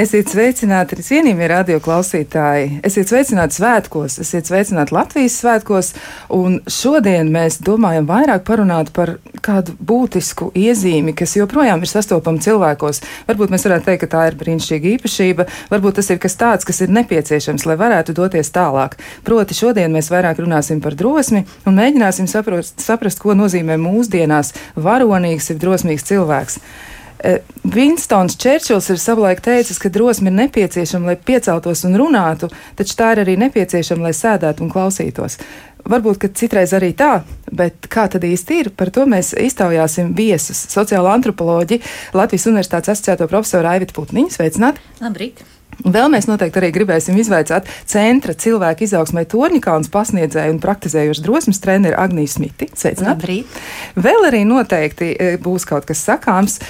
Esiet sveicināti, cienījamie radio klausītāji. Esiet sveicināti svētkos, esiet sveicināti Latvijas svētkos. Un šodien mēs domājam vairāk parunāt par kādu būtisku iezīmi, kas joprojām ir sastopama cilvēkos. Varbūt mēs varētu teikt, ka tā ir brīnišķīga īpašība, varbūt tas ir kas tāds, kas ir nepieciešams, lai varētu doties tālāk. Proti, šodien mēs vairāk runāsim par drosmi un mēģināsim saprast, saprast ko nozīmē mūsdienās varonīgs, ir drosmīgs cilvēks. Vinstons Čērčils ir savulaik teicis, ka drosme ir nepieciešama, lai pieceltos un runātu, taču tā ir arī nepieciešama, lai sēdētu un klausītos. Varbūt, ka citreiz arī tā, bet kā tad īsti ir, par to mēs iztaujāsim viesus. Sociālo antropoloģi Latvijas Universitātes asociēto profesoru Aivitu Putniņu. Sveicināti! Labrīt! Vēl mēs noteikti arī gribēsim izvaicāt centra cilvēku izaugsmē Torņikāns pasniedzēju un praktizējušu drosmes treneri Agniju Smiti. Sveicināti! Vēl arī noteikti e, būs kaut kas sakāms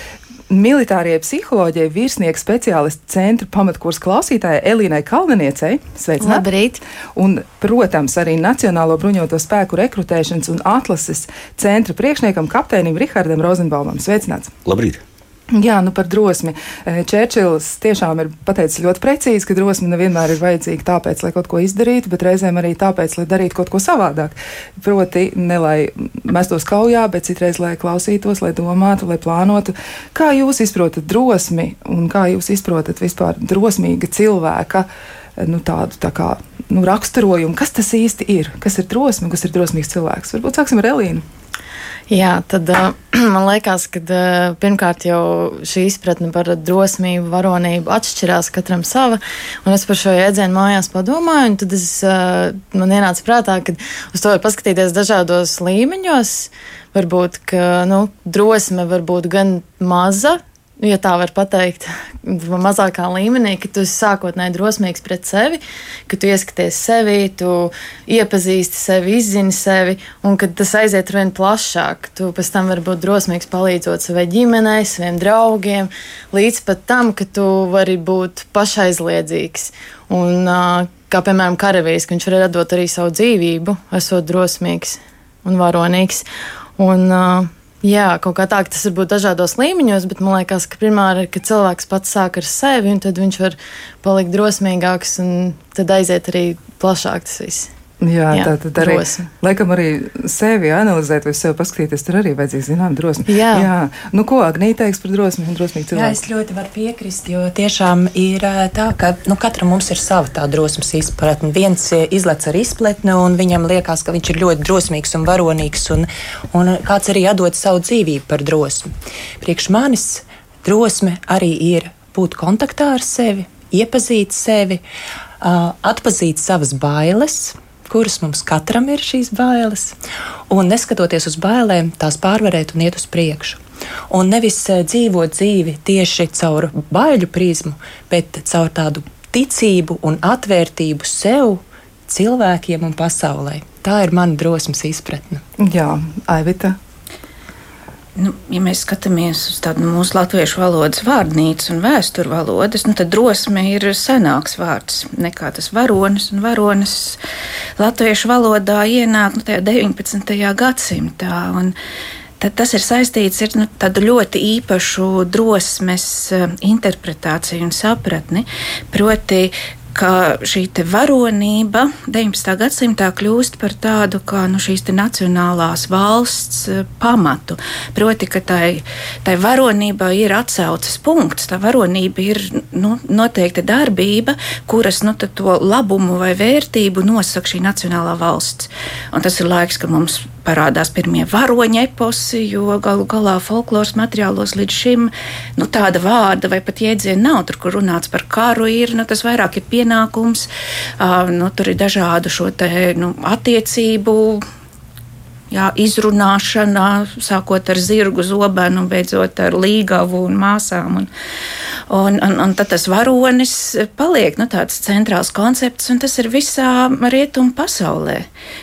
militārajai psiholoģijai virsnieks speciālists centra pamatkursa klausītājai Elīnai Kalnaniecei. Sveicināti! Labrīt! Un, protams, arī Nacionālo bruņoto spēku rekrutēšanas un atlases centra priekšniekam kapteinim Rihardam Rozenbaumam. Sveicināts! Labrīt! Jā, nu par drosmi. Eh, Čērčils tiešām ir pateicis ļoti precīzi, ka drosme nevienmēr ir vajadzīga tāpēc, lai kaut ko izdarītu, bet reizēm arī tāpēc, lai darītu kaut ko savādāk. Proti, ne lai mestos kaujā, bet citreiz, lai klausītos, lai domātu, lai plānotu. Kā jūs izprotat drosmi un kā jūs izprotat vispār drosmīga cilvēka? Nu, tādu tā kā, nu, raksturojumu, kas tas īsti ir, kas ir drosme, kas ir drosmīgs cilvēks. Varbūt sāksim ar Elīnu. Jā, tad man liekas, ka pirmkārt jau šī izpratne par drosmību, varonību atšķirās katram sava. Un es par šo jēdzienu mājās padomāju, un tad es, man ienāca prātā, ka uz to var paskatīties dažādos līmeņos. Varbūt, ka nu, drosme var būt gan maza, ja tā var teikt, mazākā līmenī, ka tu esi sākotnēji drosmīgs pret sevi, ka tu ieskaties sevi, tu iepazīsti sevi, izzini sevi, un kad tas aiziet vien plašāk, tu pēc tam vari būt drosmīgs palīdzot savai ģimenei, saviem draugiem, līdz pat tam, ka tu vari būt pašaizliedzīgs. Un, kā piemēram karavīrs, ka viņš var atdot arī savu dzīvību, esot drosmīgs un varonīgs. Un, uh, Jā, kaut kā tā, ka tas var būt dažādos līmeņos, bet man liekas, ka primāri ir, ka cilvēks pats sāk ar sevi, un tad viņš var palikt drosmīgāks, un tad aiziet arī plašāk tas viss. Jā, jā, tā tad arī. Drosmi. Laikam arī sevi analizēt vai sevi paskatīties, tur arī vajadzīga zinām drosme. Jā. jā. Nu, ko Agnija teiks par drosmi un drosmīgu cilvēku? Jā, es ļoti varu piekrist, jo tiešām ir tā, ka nu, katram mums ir sava tā drosmes izpratne. Viens izlec ar izpletni un viņam liekas, ka viņš ir ļoti drosmīgs un varonīgs, un, un kāds arī atdod savu dzīvību par drosmi. Priekš manis drosme arī ir būt kontaktā ar sevi, iepazīt sevi, atpazīt savas bailes kuras mums katram ir šīs bailes, un neskatoties uz bailēm, tās pārvarēt un iet uz priekšu. Un nevis eh, dzīvot dzīvi tieši caur baiļu prizmu, bet caur tādu ticību un atvērtību sev, cilvēkiem un pasaulē. Tā ir mana drosmes izpratne. Jā, Aivita. Nu, ja mēs skatāmies uz tādu mūsu latviešu valodas vārnīcu un vēsturu valodas, nu, tad drosme ir senāks vārds nekā tas varonis. Varonis latviešu valodā ienāk nu, 19. gadsimtā. Un, Tad tas ir saistīts ar nu, tādu ļoti īpašu drosmes eh, interpretāciju un sapratni. Proti, ka šī varonība 19. gadsimtā kļūst par tādu kā nu, šīs nacionālās valsts eh, pamatu. Proti, ka tai, tai varonībai ir atsauces punkts, tā varonība ir nu, noteikta darbība, kuras nu, to labumu vai vērtību nosaka šī nacionālā valsts. Un tas ir laiks, kad mums parādās pirmie varoņa eposi, jo galu galā folkloras materiālos līdz šim nu, tāda vārda vai pat jēdziena nav. Tur, kur runāts par karu, ir nu, tas vairāk ir pienākums, uh, nu, tur ir dažādu šo te, nu, attiecību. Jā, izrunāšana, sākot ar zirgu zobenu, beidzot ar līgavu un māsām. Un, un, un, un tad tas varonis paliek nu, tāds centrāls koncepts, un tas ir visā rietumu pasaulē,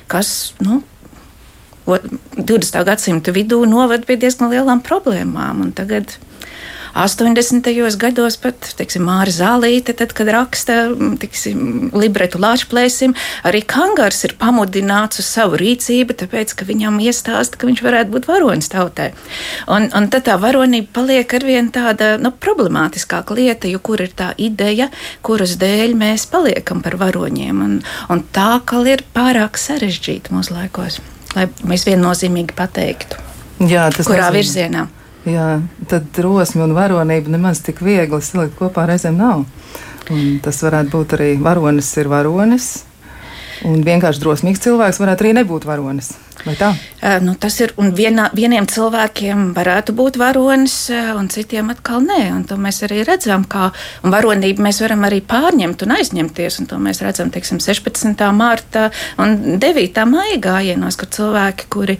kas nu, 20. gadsimta vidū noved pie diezgan lielām problēmām. Tagad 80. gados pat, teiksim, Māra Zālīte, tad, kad raksta, teiksim, libretu Lāčplēsim, arī Kangars ir pamudināts uz savu rīcību, tāpēc, ka viņam iestāsta, ka viņš varētu būt varonis tautai. Un, un tad tā varonība paliek arvien tāda, nu, problemātiskāka lieta, jo kur ir tā ideja, kuras dēļ mēs paliekam par varoņiem. Un, un tā, ka ir pārāk sarežģīta mūsu laikos, lai mēs viennozīmīgi pateiktu. Jā, kurā nozīmē. virzienā? Jā, tad drosme un varonība nemaz tik viegli salikt kopā reizēm nav. Un tas varētu būt arī varonis ir varonis, un vienkārši drosmīgs cilvēks varētu arī nebūt varonis. Vai tā? Nu, tas ir vienā, vieniem cilvēkiem varētu būt varonis, un citiem atkal nē. Un to mēs arī redzam, kā varonību mēs varam arī pārņemt un aizņemties. Un to mēs redzam teiksim, 16. marta un 9. maija gājienos, kur cilvēki, kuri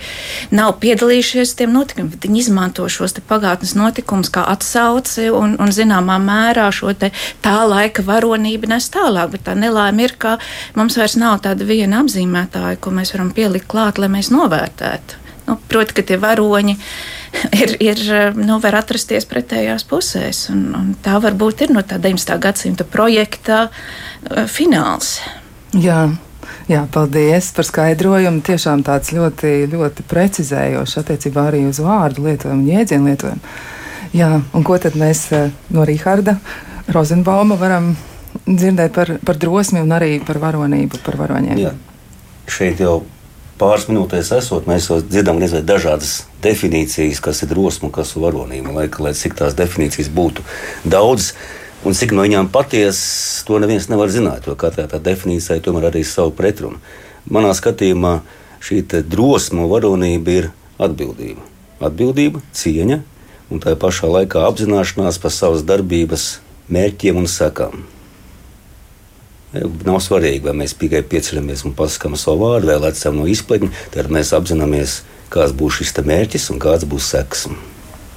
nav piedalījušies tiem notikumiem, viņi izmanto šos pagātnes notikumus kā atsauci un, un zināmā mērā šo tā laika varonību nes tālāk. Bet tā nelaime ir, ka mums vairs nav tāda viena apzīmētāja, ko mēs varam pielikt klāt, lai mēs mēs novērtētu. Nu, Protams, ka tie varoņi ir, ir nu, var atrasties pretējās pusēs. Un, un tā varbūt ir no tā 19. gadsimta projekta uh, fināls. Jā. Jā, paldies par skaidrojumu. Tiešām tāds ļoti, ļoti precizējošs attiecībā arī uz vārdu lietojumu, jēdzienu lietojumu. Jā, un ko tad mēs uh, no Rīgarda Rozenbauma varam dzirdēt par, par drosmi un arī par varonību, par varoņiem? Jā. Šeit jau pāris minūtēs esot, mēs jau dzirdam dažādas definīcijas, kas ir drosme un kas ir varonība. Lai, lai cik tās definīcijas būtu daudz, un cik no viņām patiesas, to neviens nevar zināt, jo katrā tā definīcijai tomēr arī savu pretrunu. Manā skatījumā šī drosme un varonība ir atbildība. Atbildība, cieņa un tā pašā laikā apzināšanās par savas darbības mērķiem un sekām. Nav svarīgi, vai mēs tikai pieceļamies un pasakām savu vārdu, vai lecam no izplatņa. Tad mēs apzināmies, kāds būs šis mērķis un kāds būs seks.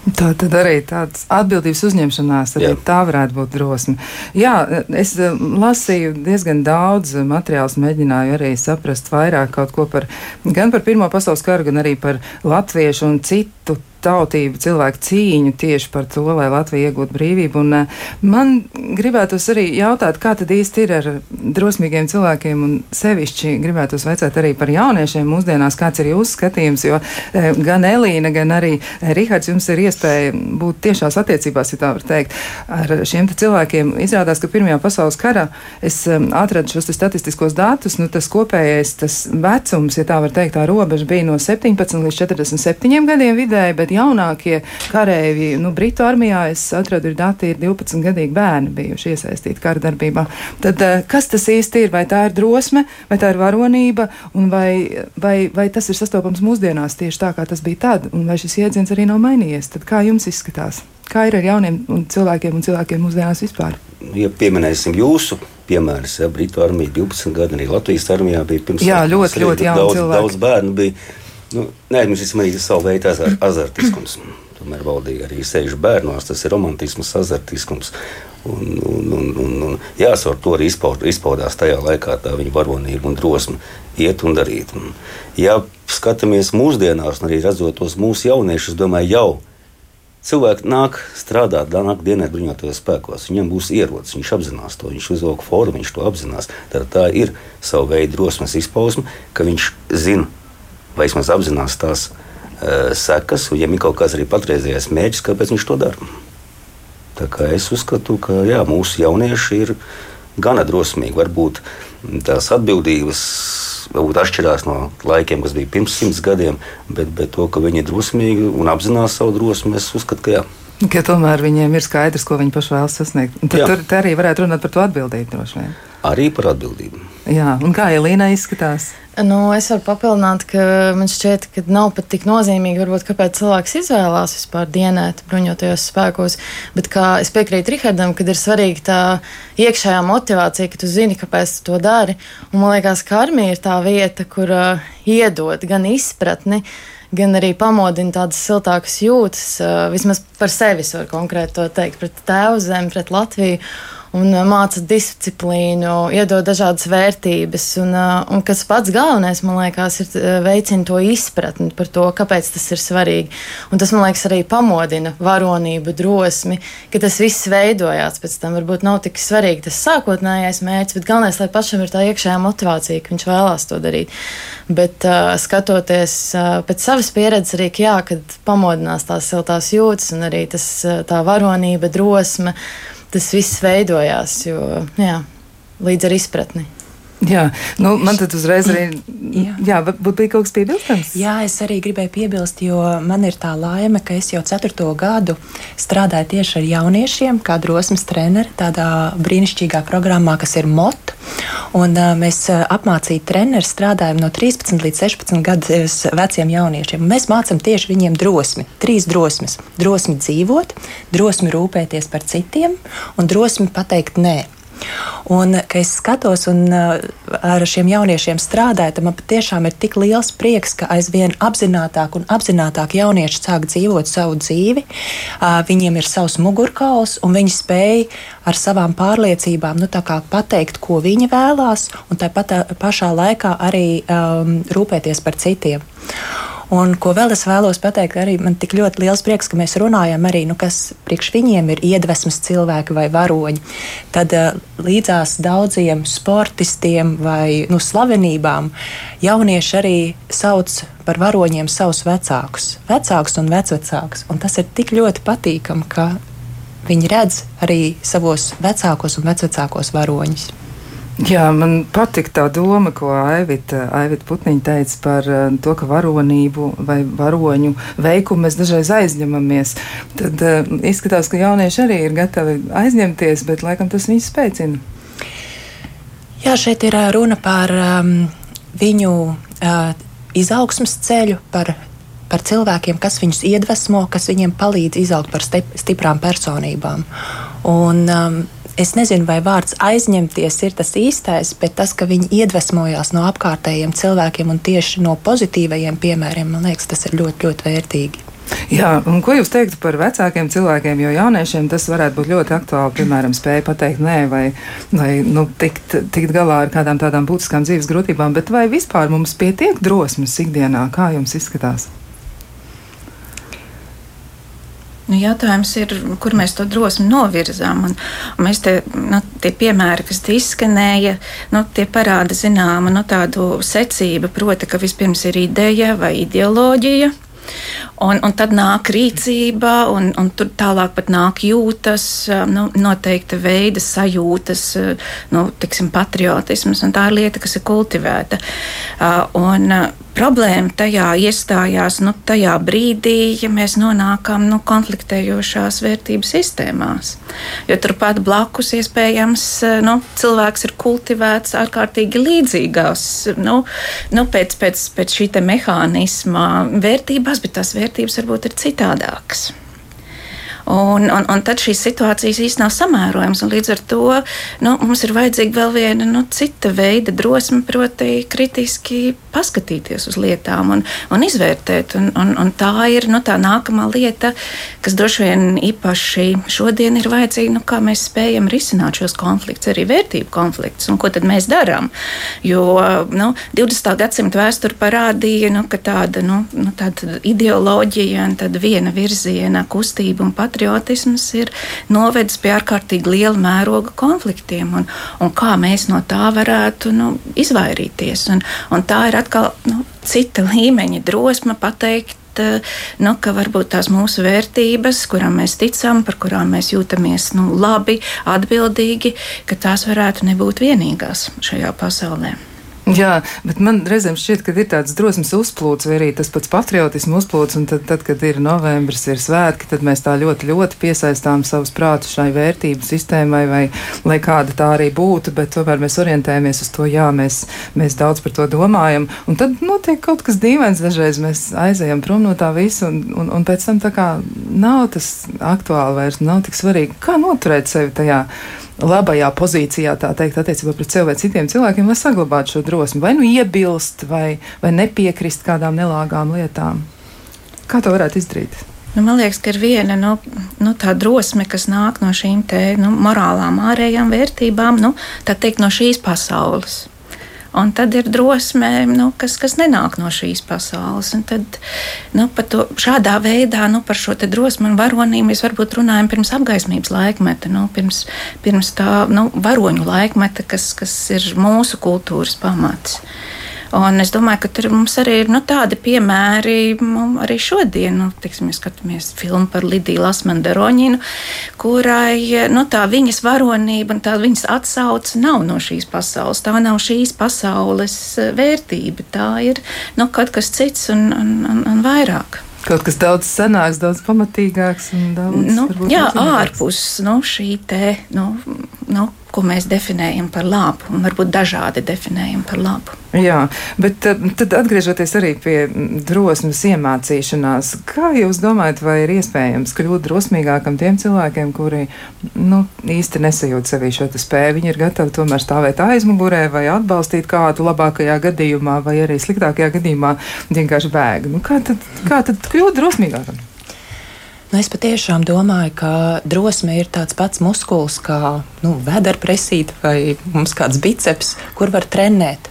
Tā tad arī tādas atbildības uzņemšanās, arī Jā. tā varētu būt drosme. Jā, es eh, lasīju diezgan daudz materiālus, mēģināju arī saprast vairāk kaut ko par gan par Pirmo pasaules karu, gan arī par latviešu un citu tautību, cilvēku cīņu tieši par to, lai Latvija iegūtu brīvību. Un, uh, man gribētos arī jautāt, kā tad īsti ir ar drosmīgiem cilvēkiem, un sevišķi gribētos veicāt arī par jauniešiem mūsdienās, kāds ir jūsu skatījums, jo uh, gan Elīna, gan arī Rihards jums ir iespēja būt tiešās attiecībās, ja tā var teikt, ar šiem cilvēkiem. Izrādās, ka Pirmajā pasaules karā es atradu šos statistiskos datus, nu tas kopējais tas vecums, ja tā var teikt, tā robeža bija no 17 līdz 47 gadiem vidēji, bet jaunākie kareivi, nu, Britu armijā es atradu, ir dati, ir 12 gadīgi bērni bijuši iesaistīti kara darbībā. Tad eh, kas tas īsti ir? Vai tā ir drosme, vai tā ir varonība, un vai, vai, vai tas ir sastopams mūsdienās tieši tā, kā tas bija tad, un vai šis jēdziens arī nav mainījies? Tad kā jums izskatās? Kā ir ar jauniem un cilvēkiem un cilvēkiem mūsdienās vispār? Ja pieminēsim jūsu piemērus, ja Britu armija 12 gadi, arī Latvijas armijā bija pirms tam. Jā, ļoti, ļoti jauni daudz, cilvēki. Daudz bērnu bija Nu, Neaizmirsīsim arī savu veidu azartiskums. Tomēr valdīja arī sešu bērnos, tas ir romantisms, azartiskums. Un, un, un, un, un jāsver to arī izpaud, izpaudās tajā laikā tā viņa varonība un drosme iet un darīt. Un, ja skatāmies mūsdienās, un arī redzot tos mūsu jauniešus, domāju, jau cilvēki nāk strādāt, nāk dienēt bruņotajos spēkos. Viņam būs ierocis, viņš apzinās to, viņš uzvelk formu, viņš to apzinās. Tad tā ir sava veida drosmes izpausme, ka viņš zina vai vismaz apzinās tās uh, sekas, un viņam ir kaut kāds arī patreizējais mērķis, kāpēc viņš to dara. Tā kā es uzskatu, ka jā, mūsu jaunieši ir gana drosmīgi. Varbūt tās atbildības varbūt atšķirās no laikiem, kas bija pirms simts gadiem, bet, bet to, ka viņi ir drosmīgi un apzinās savu drosmi, es uzskatu, ka jā. Ka tomēr viņiem ir skaidrs, ko viņi paši vēlas sasniegt. Tad jā. tur arī varētu runāt par to atbildību droši vien. Arī par atbildību. Jā, un kā Elīna izskatās? Nu, es varu papildināt, ka man šķiet, ka nav pat tik nozīmīgi, varbūt, kāpēc cilvēks izvēlās vispār dienēt bruņotajos spēkos. Bet kā es piekrītu Rihardam, kad ir svarīga tā iekšējā motivācija, ka tu zini, kāpēc tu to dari. Un man liekas, ka armija ir tā vieta, kur uh, iedod gan izpratni, gan arī pamodina tādas siltākas jūtas, vismaz par sevi var konkrēti to teikt, pret tēvu zemi, pret Latviju. Un māca disciplīnu, iedod dažādas vērtības. Un, un kas pats galvenais, man liekas, ir veicina to izpratni par to, kāpēc tas ir svarīgi. Un tas, man liekas, arī pamodina varonību, drosmi, ka tas viss veidojās pēc tam. Varbūt nav tik svarīgi tas sākotnējais mērķis, bet galvenais, lai pašam ir tā iekšējā motivācija, ka viņš vēlās to darīt. Bet uh, skatoties uh, pēc savas pieredzes, arī jā, kad pamodinās tās siltās jūtas un arī tas, tā varonība, drosme tas viss veidojās jo, jā, līdz ar izpratni. Jā, nu, man tad uzreiz arī jā. Jā, bija kaut kas piebilstams. Jā, es arī gribēju piebilst, jo man ir tā laime, ka es jau ceturto gadu strādāju tieši ar jauniešiem, kā drosmes treneri, tādā brīnišķīgā programmā, kas ir MOT. Un, uh, mēs apmācīti treneri strādājam no 13 līdz 16 gadus veciem jauniešiem. Mēs mācām tieši viņiem drosmi, trīs drosmes. Drosmi dzīvot, drosmi rūpēties par citiem un drosmi pateikt nē. Un, kad es skatos un uh, ar šiem jauniešiem strādāju, tad man patiešām ir tik liels prieks, ka aizvien apzinātāk un apzinātāk jaunieši sāk dzīvot savu dzīvi. Viņiem ir savs mugurkauls, un viņi spēj ar savām pārliecībām nu, pateikt, ko viņi vēlās, un tāpat pašā laikā arī um, rūpēties par citiem. Un ko vēl es vēlos pateikt, arī man tik ļoti liels prieks, ka mēs runājam arī, nu, kas priekš viņiem ir iedvesmas cilvēki vai varoņi. Tad uh, līdzās daudziem sportistiem vai nu, slavenībām jaunieši arī sauc par varoņiem savus vecākus, vecākus un vecvecākus. Un tas ir tik ļoti patīkami, ka viņi redz arī savos vecākos un vecvecākos varoņus. Jā, man patīk tā doma, ko Aivita, Aivita Putniņa teica par uh, to, ka varonību vai varoņu veikumu mēs dažreiz aizņemamies. Tad uh, izskatās, ka jaunieši arī ir gatavi aizņemties, bet laikam tas viņus spēcina. Jā, šeit ir runa par um, viņu uh, izaugsmas ceļu, par, par cilvēkiem, kas viņus iedvesmo, kas viņiem palīdz izaugt par stiprām personībām. Un, um, es nezinu, vai vārds aizņemties ir tas īstais, bet tas, ka viņi iedvesmojās no apkārtējiem cilvēkiem un tieši no pozitīvajiem piemēriem, man liekas, tas ir ļoti, ļoti vērtīgi. Jā, un ko jūs teiktu par vecākiem cilvēkiem, jo jauniešiem tas varētu būt ļoti aktuāli, piemēram, spēja pateikt nē, vai, vai nu, tikt, tikt galā ar kādām tādām būtiskām dzīves grūtībām, bet vai vispār mums pietiek drosmes ikdienā, kā jums izskatās? Nu, jautājums ir, kur mēs to drosmi novirzām. Un, un mēs te, nu, tie piemēri, kas te izskanēja, nu, tie parāda zināmu nu, tādu secību, proti, ka vispirms ir ideja vai ideoloģija. Un, un tad nāk rīcība, un, un tur tālāk pat nāk jūtas, nu, noteikta veida sajūtas, nu, tiksim, patriotisms, un tā ir lieta, kas ir kultivēta. Un, problēma tajā iestājās nu, tajā brīdī, ja mēs nonākam nu, konfliktējošās vērtību sistēmās. Jo turpat blakus iespējams nu, cilvēks ir kultivēts ārkārtīgi līdzīgās, nu, nu, pēc, pēc, pēc šī mehānisma vērtībās, bet tās vērtības varbūt ir citādākas. Un, un, un tad šīs situācijas īstenībā nav samērojamas. Līdz ar to nu, mums ir vajadzīga vēl viena nu, cita veida drosme, proti, kritiski paskatīties uz lietām un, un izvērtēt. Un, un, un tā ir nu, tā nākamā lieta, kas droši vien īpaši šodien ir vajadzīga, nu, kā mēs spējam risināt šos konfliktus, arī vērtību konfliktus un ko tad mēs darām. Jo nu, 20. gadsimta vēsture parādīja, nu, ka tāda, nu, nu, tāda ideoloģija un viena virziena kustība un pat patriotisms ir novedis pie ārkārtīgi liela mēroga konfliktiem, un, un kā mēs no tā varētu nu, izvairīties. Un, un tā ir atkal nu, cita līmeņa drosme pateikt nu, ka varbūt tās mūsu vērtības, kurām mēs ticam, par kurām mēs jūtamies nu, labi, atbildīgi, ka tās varētu nebūt vienīgās šajā pasaulē. Jā, bet man reizēm šķiet, ka ir tāds drosmes uzplūds, vai arī tas pats patriotismu uzplūds, un tad, tad, kad ir novembris, ir svētki, tad mēs tā ļoti, ļoti piesaistām savus prātus šai vērtību sistēmai, vai lai kāda tā arī būtu, bet tomēr mēs orientējamies uz to, jā, mēs, mēs daudz par to domājam, un tad notiek kaut kas dīvains, dažreiz mēs aizējam prom no tā visa, un, un, un pēc tam tā kā nav tas aktuāli vairs, nav tik svarīgi, kā noturēt sevi tajā labajā pozīcijā, tā teikt, attiecībā pret sevi vai citiem cilvēkiem, lai saglabātu šo drosmi, vai nu iebilst, vai, vai nepiekrist kādām nelāgām lietām. Kā to varētu izdarīt? Nu, man liekas, ka ir viena nu, nu, tā drosme, kas nāk no šīm te, nu, morālām, ārējām vērtībām, nu, tā teikt, no šīs pasaules. Un tad ir drosme, nu, kas, kas nenāk no šīs pasaules. Un tad, nu, to, šādā veidā nu, par šo drosmi un varonību mēs varbūt runājam pirms apgaismības laikmeta, nu, pirms, pirms tā nu, varoņu laikmeta, kas, kas ir mūsu kultūras pamats. Un es domāju, ka tur mums arī ir nu, tādi piemēri, nu, arī šodien, nu, tiksim, mēs skatāmies filmu par Lidiju Lasmanderoņinu, kurai nu, tā viņas varonība un tā viņas atsauce nav no šīs pasaules. Tā nav šīs pasaules eh, vērtība, tā ir nu, kaut kas cits un, un, un, un vairāk. Kaut kas daudz senāks, daudz pamatīgāks un daudz nu, jā, ārpus nu, šī te. Nu, nu, ko mēs definējam par labu, un varbūt dažādi definējam par labu. Jā, bet eh, tad atgriežoties arī pie drosmes iemācīšanās, kā jūs domājat, vai ir iespējams kļūt drosmīgākam tiem cilvēkiem, kuri nu, īsti nesajūt sevī šo spēju? Viņi ir gatavi tomēr stāvēt aizmugurē vai atbalstīt kādu labākajā gadījumā, vai arī sliktākajā gadījumā vienkārši bēg. Nu, kā, tad, kā tad kļūt drosmīgākam? Nu, es patiešām domāju, ka drosme ir tāds pats muskulis kā nu, vēderpresīte vai mums kāds biceps, kur var trenēt.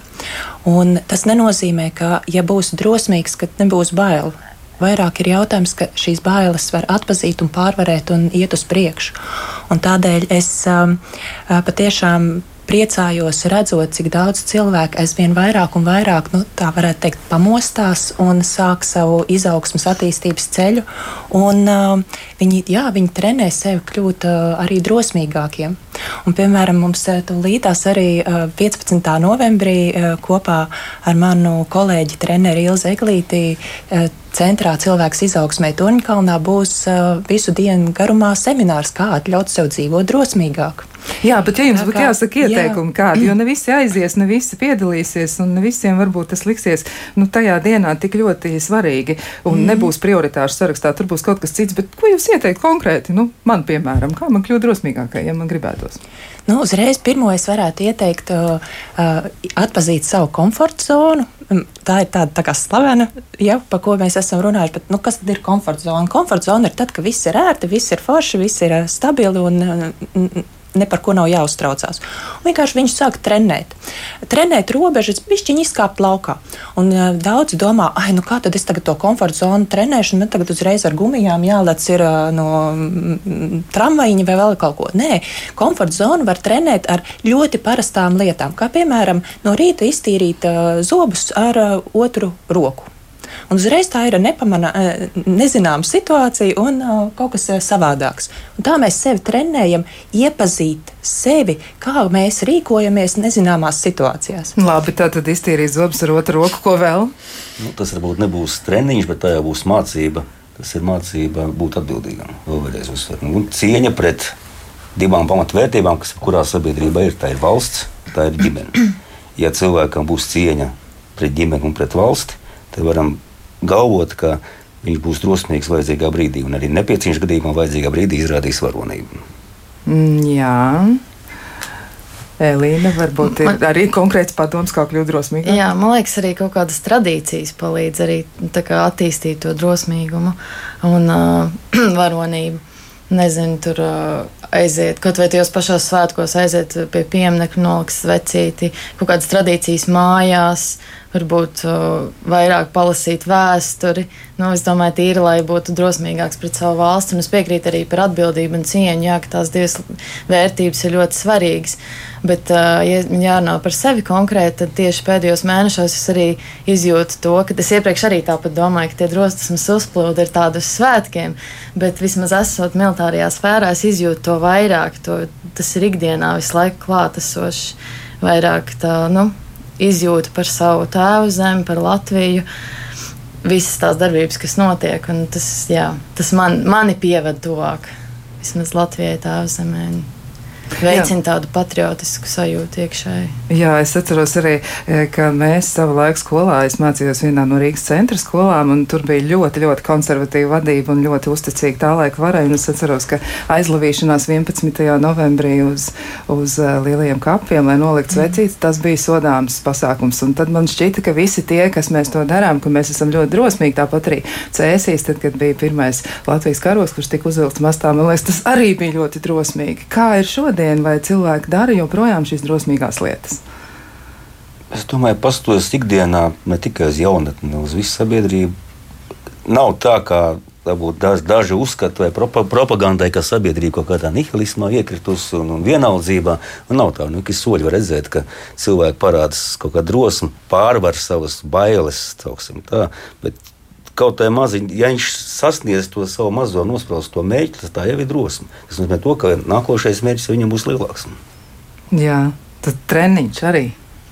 Un tas nenozīmē, ka, ja būs drosmīgs, ka nebūs bail. Vairāk ir jautājums, ka šīs bailes var atpazīt un pārvarēt un iet uz priekšu. Un tādēļ es um, patiešām priecājos redzot, cik daudz cilvēku aizvien vairāk un vairāk, nu, tā varētu teikt, pamostās un sāk savu izaugsmas attīstības ceļu. Un, uh, viņi, jā, viņi trenē sevi kļūt uh, arī drosmīgākiem. Un, piemēram, mums uh, līdās arī uh, 15. novembrī uh, kopā ar manu kolēģi treneri Ilzi Eglīti uh, centrā cilvēks izaugsmē Torņkalnā būs uh, visu dienu garumā seminārs, kā atļaut sev dzīvot drosmīgāk. Jā, bet ja jums būtu jāsaka ieteikumi jā. kādi, jo ne visi aizies, ne visi piedalīsies, un ne visiem varbūt tas liksies nu, tajā dienā tik ļoti svarīgi, un mm. nebūs prioritāšu sarakstā, tur būs kaut kas cits, bet ko jūs ieteikt konkrēti? Nu, man, piemēram, kā man kļūt drosmīgākai, ja man gribētos? Nu, uzreiz pirmo es varētu ieteikt uh, uh, atpazīt savu komforta zonu. Mm, tā ir tāda tā kā slavena, ja, par ko mēs esam runājuši. Bet, nu, kas tad ir komforta zona? Komforta zona ir tad, ka viss ir ērti, viss ir forši, viss ir uh, stabili un uh, ne par ko nav jāuztraucās. Un vienkārši viņš sāk trenēt. Trenēt robežas, pišķiņi izkāpt laukā. Un uh, daudzi domā, ah, nu kā tad es tagad to komforta zonu trenēšu, un tagad uzreiz ar gumijām jālec ir uh, no mm, tramvajiņa vai vēl kaut ko. Nē, komforta zonu var trenēt ar ļoti parastām lietām, kā piemēram no rīta iztīrīt uh, zobus ar uh, otru roku. Un uzreiz tā ir nepamana, eh, nezināma situācija un uh, kaut kas uh, savādāks. Un tā mēs sevi trenējam, iepazīt sevi, kā mēs rīkojamies nezināmās situācijās. Labi, tā tad iztīrīt zobus ar otru roku, ko vēl? Nu, tas varbūt nebūs treniņš, bet tā jau būs mācība. Tas ir mācība būt atbildīgam. Vēlreiz uzsver. Nu, cieņa pret divām pamatvērtībām, kas kurā sabiedrībā ir. Tā ir valsts, tā ir ģimene. Ja cilvēkam būs cieņa pret ģimeni un pret valsti, tad varam galvot, ka viņš būs drosmīgs vajadzīgā brīdī, un arī nepieciešamā gadījumā vajadzīgā brīdī izrādīs varonību. Mm, jā. Elīna, varbūt ir man, arī konkrēts padoms, kā kļūt drosmīgākam. Jā, man liekas, arī kaut kādas tradīcijas palīdz arī attīstīt to drosmīgumu un uh, varonību. Nezinu, tur uh, aiziet, kaut vai tajos pašos svētkos aiziet pie pieminiekta, nolikt vecīti, kaut kādas tradīcijas mājās, varbūt uh, vairāk palasīt vēsturi. Nu, es domāju, tīri, lai būtu drosmīgāks pret savu valsti. Un es piekrītu arī par atbildību un cieņu, jā, ka tās divas vērtības ir ļoti svarīgas. Bet, uh, ja jārunā par sevi konkrēti, tad tieši pēdējos mēnešos es arī izjūtu to, ka es iepriekš arī tāpat domāju, ka tie drosmes uzplūdi ir tādi uz svētkiem, bet vismaz esot militārajā sfērā, es izjūtu to vairāk. To, tas ir ikdienā visu laiku klātesoši. Vairāk tā, nu, izjūta par savu tēvu zemi, par Latviju. Visas tās darbības, kas notiek, un tas, jā, tas man, mani pieved tuvāk vismaz Latvijai, tēva zemē. Veicina tādu patriotisku sajūtu iekšēji. Jā, es atceros arī, e, ka mēs savā laikā skolā, es mācījos vienā no Rīgas centra skolām, un tur bija ļoti, ļoti konservatīva vadība un ļoti uzticīga tā laika varai. Es atceros, ka aizlavīšanās 11. novembrī uz, uz uh, lielajiem kapiem, lai noliktu svecītes, tas bija sodāms pasākums. Un tad man šķita, ka visi tie, kas mēs to darām, ka mēs esam ļoti drosmīgi, tāpat arī cēsīs, tad, kad bija pirmais Latvijas karos, kurš tika uzvilkts mastā, man liekas, tas arī bija ļoti drosmīgi. Kā ir šodien, vai cilvēki dara joprojām šīs drosmīgās lietas? Es domāju, pastoties ikdienā ne tikai uz jaunatni, uz visu sabiedrību. Nav tā, kā daži, daži uzskata, vai propa, propagandai, ka sabiedrība kaut kādā nihilismā iekritusi un, un vienaldzībā. Un nav tā, nu, ka soļi var redzēt, ka cilvēki parādās kaut kā drosmi, pārvar savas bailes, tā, bet kaut kā maziņa, ja viņš sasniedz to savu mazo nospraustu mērķi, tad tā jau ir drosme. Tas nozīmē, to, ka nākošais mērķis viņam būs lielāks. Jā, tad treniņš arī.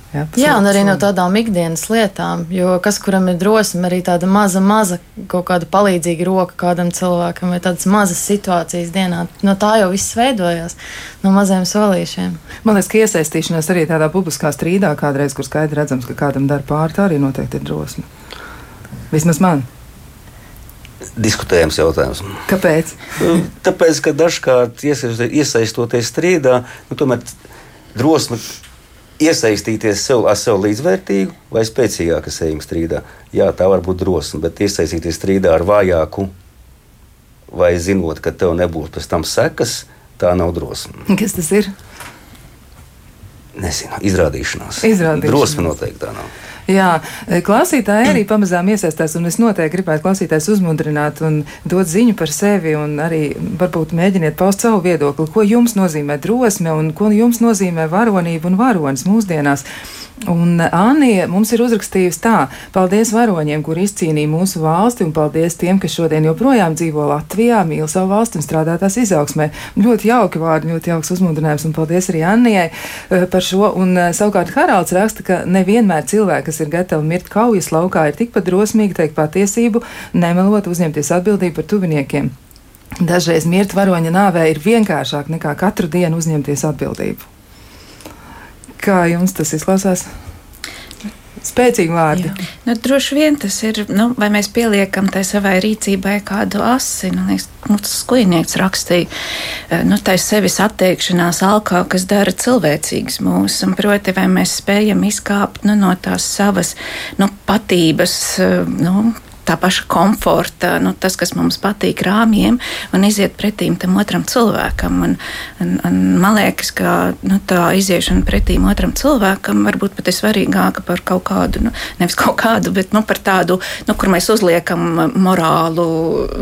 Jā, Jā, un arī no tādām ikdienas lietām, jo kas kuram ir drosme, arī tāda maza, maza kaut kāda palīdzīga roka kādam cilvēkam vai tādas mazas situācijas dienā. No tā jau viss veidojās, no maziem solīšiem. Man liekas, ka iesaistīšanās arī tādā publiskā strīdā kādreiz, kur skaidri redzams, ka kādam dara pāri, tā arī noteikti ir drosme. Vismaz man. Diskutējams jautājums. Kāpēc? Nu, tāpēc, ka dažkārt iesaistoties strīdā, nu, tomēr drosme iesaistīties sev, ar sev līdzvērtīgu vai spēcīgāku sējumu strīdā. Jā, tā var būt drosme, bet iesaistīties strīdā ar vājāku vai zinot, ka tev nebūs pēc tam sekas, tā nav drosme. Kas tas ir? Nezinu, izrādīšanās. izrādīšanās. Drosme noteikti tā nav. Jā, klausītāji arī pamazām iesaistās, un es noteikti gribētu klausītājs uzmundrināt un dot ziņu par sevi, un arī varbūt mēģiniet paust savu viedokli, ko jums nozīmē drosme un ko jums nozīmē varonība un varonis mūsdienās. Un Anija mums ir uzrakstījusi tā: Paldies varoņiem, kur izcīnīja mūsu valsti, un paldies tiem, kas šodien joprojām dzīvo Latvijā, mīl savu valsti un strādā tās izaugsmē. Ļoti jauki vārdi, ļoti jauks uzmundrinājums, un paldies arī Annijai uh, par šo. Un uh, savukārt Haralds raksta, ka nevienmēr cilvēki, kas ir gatavi mirt kaujas laukā, ir tikpat drosmīgi teikt patiesību, nemelot uzņemties atbildību par tuviniekiem. Dažreiz mirt varoņa nāvē ir vienkāršāk nekā katru dienu uzņemties atbildību. Kā jums tas izklausās? Spēcīgi vārdi. Jā. Nu, droši vien tas ir, nu, vai mēs pieliekam tai savai rīcībai kādu asi. Nu, liekas, nu, tas skujnieks rakstīja, nu, tā ir sevis atteikšanās alkā, kas dara cilvēcīgs mūs. Un, proti, vai mēs spējam izkāpt nu, no tās savas nu, patības, eh, nu, tā paša komforta, nu, tas, kas mums patīk rāmjiem, un iziet pretīm tam otram cilvēkam. Un, un, un man liekas, ka nu, tā iziešana pretīm otram cilvēkam varbūt pat ir svarīgāka par kaut kādu, nu, nevis kaut kādu, bet nu, par tādu, nu, kur mēs uzliekam morālu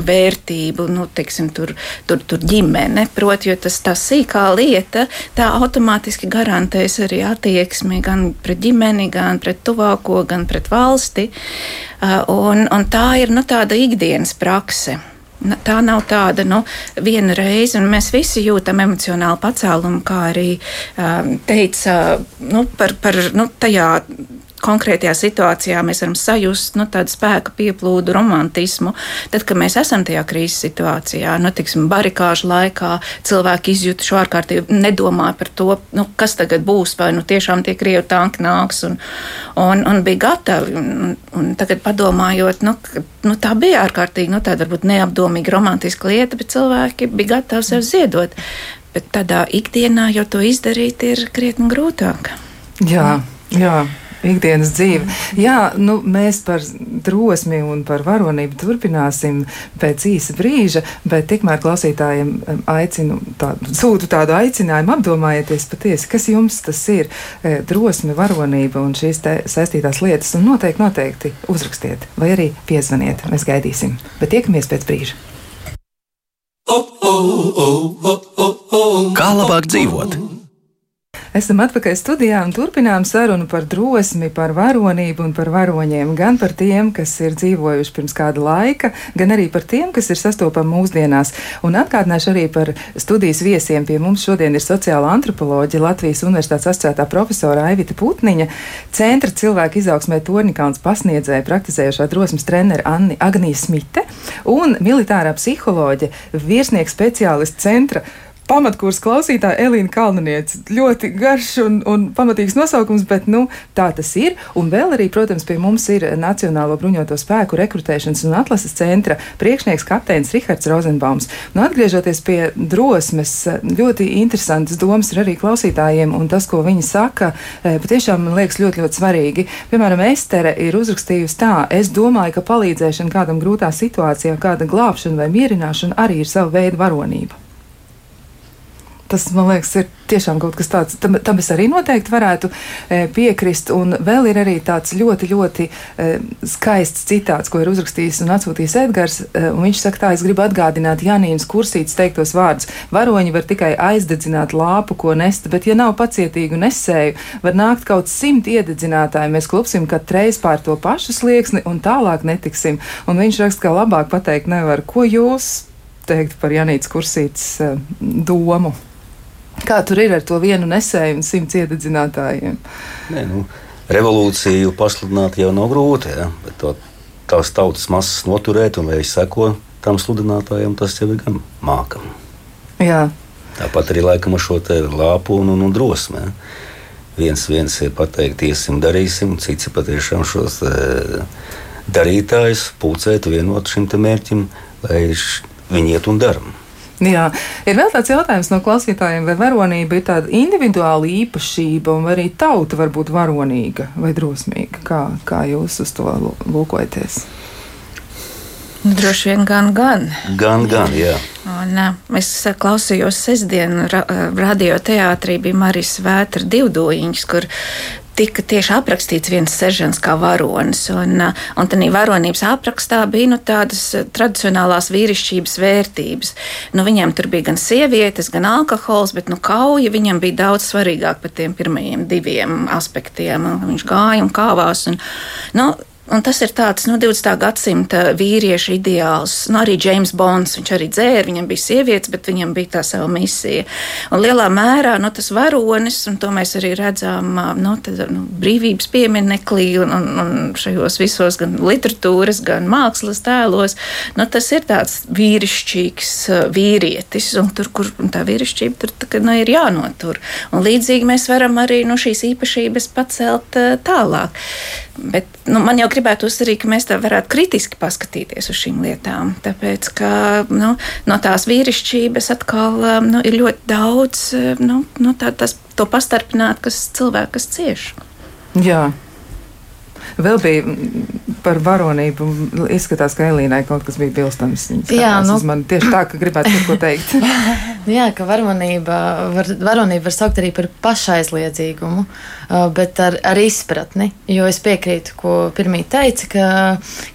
vērtību, nu, teiksim, tur, tur, tur ģimene. Proti, jo tas tā sīkā lieta, tā automātiski garantēs arī attieksmi gan pret ģimeni, gan pret tuvāko, gan pret valsti. Uh, un, un tā ir nu, tāda ikdienas prakse. Tā nav tāda nu, viena reize, un mēs visi jūtam emocionālu pacēlumu, kā arī um, teica nu, par, par nu, tajā konkrētajā situācijā mēs varam sajust nu, tādu spēka pieplūdu, romantismu. Tad, kad mēs esam tajā krīzes situācijā, nu, tiksim, barikāžu laikā, cilvēki izjūt šo ārkārtīgi, nedomā par to, nu, kas tagad būs, vai nu, tiešām tie krievi tanki nāks, un, un, un bija gatavi. Un, un tagad padomājot, nu, nu, tā bija ārkārtīgi, nu, tāda varbūt neapdomīga romantiska lieta, bet cilvēki bija gatavi sev ziedot. Bet tādā ikdienā jau to izdarīt ir krietni grūtāk. Jā, jā ikdienas dzīve. Jā, nu, mēs par drosmi un par varonību turpināsim pēc īsa brīža, bet tikmēr klausītājiem aicinu, tā, sūtu tādu aicinājumu apdomājieties patiesi, kas jums tas ir e, drosme, varonība un šīs saistītās lietas, un noteikti, noteikti uzrakstiet vai arī piezvaniet. Mēs gaidīsim, bet tiekamies pēc brīža. Kā labāk dzīvot? Esam atpakaļ studijā un turpinām sarunu par drosmi, par varonību un par varoņiem. Gan par tiem, kas ir dzīvojuši pirms kāda laika, gan arī par tiem, kas ir sastopami mūsdienās. Un atgādināšu arī par studijas viesiem. Pie mums šodien ir sociāla antropoloģija Latvijas Universitātes asociētā profesora Aivita Putniņa, centra cilvēku izaugsmē Tornikāns pasniedzēja praktizējošā drosmes trenere Anni Agnija Smite un militārā psiholoģe, virsnieks speciālists centra pamatkurs klausītāja Elīna Kalniņa. Ļoti garš un, un pamatīgs nosaukums, bet nu, tā tas ir. Un vēl arī, protams, pie mums ir Nacionālo bruņoto spēku rekrutēšanas un atlases centra priekšnieks kapteinis Rihards Rozenbaums. Nu, atgriežoties pie drosmes, ļoti interesantas domas ir arī klausītājiem, un tas, ko viņi saka, eh, patiešām man liekas ļoti, ļoti svarīgi. Piemēram, Estere ir uzrakstījusi tā, es domāju, ka palīdzēšana kādam grūtā situācijā, kāda glābšana vai mierināšana arī ir sava veida varonība. Tas, man liekas, ir tiešām kaut kas tāds, tam, tam es arī noteikti varētu e, piekrist. Un vēl ir arī tāds ļoti, ļoti e, skaists citāts, ko ir uzrakstījis un atsūtījis Edgars. E, un viņš saka, tā, es gribu atgādināt Janīnas kursītes teiktos vārdus. Varoņi var tikai aizdedzināt lāpu, ko nest, bet ja nav pacietīgu nesēju, var nākt kaut simt iededzinātāji. Mēs klupsim katru reizi pār to pašu slieksni un tālāk netiksim. Un viņš raksta, ka labāk pateikt nevar. Ko jūs teikt par Janītas kursītes e, domu? Kā tur ir ar to vienu nesēju un simts iededzinātājiem? Nē, nu, revolūciju pasludināt jau nav grūti, ja? bet to, tās tautas masas noturēt un vai seko tam sludinātājam, tas jau ir gan mākam. Jā. Tāpat arī laikam ar šo lāpu un, un, drosmi. Ja? Viens, viens ir pateikt, iesim, darīsim, cits ir patiešām šos e, darītājus pulcēt, vienot šim mērķim, lai viņi iet un darām. Jā, ir vēl tāds jautājums no klausītājiem, vai varonība ir tāda individuāla īpašība, un vai arī tauta var būt varonīga vai drosmīga? Kā, kā jūs uz to lūkojaties? Nu, droši vien gan, gan. Gan, gan, jā. Un, es klausījos sestdienu ra radioteātrī, bija Marijas Vētra divdojiņas, kur tika tieši aprakstīts viens seržants kā varonis. Un, uh, un tādā varonības aprakstā bija nu, tādas uh, tradicionālās vīrišķības vērtības. Nu, viņam tur bija gan sievietes, gan alkohols, bet nu, kauja viņam bija daudz svarīgāk par tiem pirmajiem diviem aspektiem. Viņš gāja un kāvās. Un, nu, Un tas ir tāds nu, 20. gadsimta vīriešu ideāls. Nu, arī James Bonds, viņš arī dzēra, viņam bija sievietes, bet viņam bija tā sava misija. Un lielā mērā nu, tas varonis, un to mēs arī redzam nu, tad, nu, brīvības piemineklī un, un, un šajos visos gan literatūras, gan mākslas tēlos, nu, tas ir tāds vīrišķīgs vīrietis, un tur, kur un tā vīrišķība tur tā, nu, ir jānotur. Un līdzīgi mēs varam arī no šīs īpašības pacelt tālāk. Bet, nu, man jau gribētos arī, ka mēs tā varētu kritiski paskatīties uz šīm lietām. Tāpēc, ka nu, no tās vīrišķības atkal nu, ir ļoti daudz nu, nu, tā, tas, to pastarpināt, kas cilvēks, cieš. Jā. Vēl bija par varonību. Izskatās, ka Elīnai kaut kas bija bilstams. Jā, nu, man tieši tā, ka gribētu ko teikt. Jā, ka varonība var, varonība var saukt arī par pašaizliedzīgumu, bet ar, ar izpratni. Jo es piekrītu, ko pirmī teica, ka,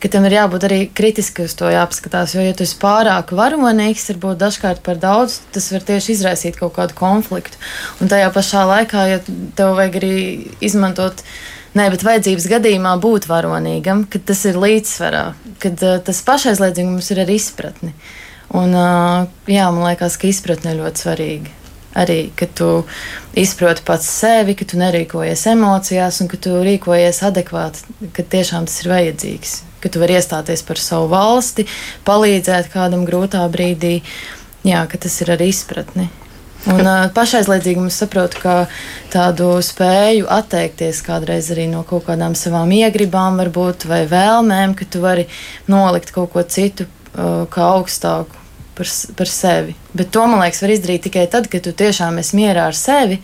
ka tam ir jābūt arī kritiski uz to jāapskatās. Jo, ja tu esi pārāk varonīgs, varbūt dažkārt par daudz, tas var tieši izraisīt kaut kādu konfliktu. Un tajā pašā laikā, ja tev vajag arī izmantot Nē, bet vajadzības gadījumā būt varonīgam, kad tas ir līdzsvarā, kad uh, tas pašaizliedzības ir ar izpratni. Un, uh, jā, man liekas, ka izpratne ir ļoti svarīga. Arī, ka tu izproti pats sevi, ka tu nerīkojies emocijās un ka tu rīkojies adekvāti, ka tiešām tas ir vajadzīgs. Ka tu vari iestāties par savu valsti, palīdzēt kādam grūtā brīdī. Jā, ka tas ir ar izpratni. Un uh, pašaizliedzīgumu es saprotu, kā tādu spēju atteikties kādreiz arī no kaut kādām savām iegribām, varbūt, vai vēlmēm, ka tu vari nolikt kaut ko citu uh, kā augstāku par, par sevi. Bet to, man liekas, var izdarīt tikai tad, kad tu tiešām esi mierā ar sevi,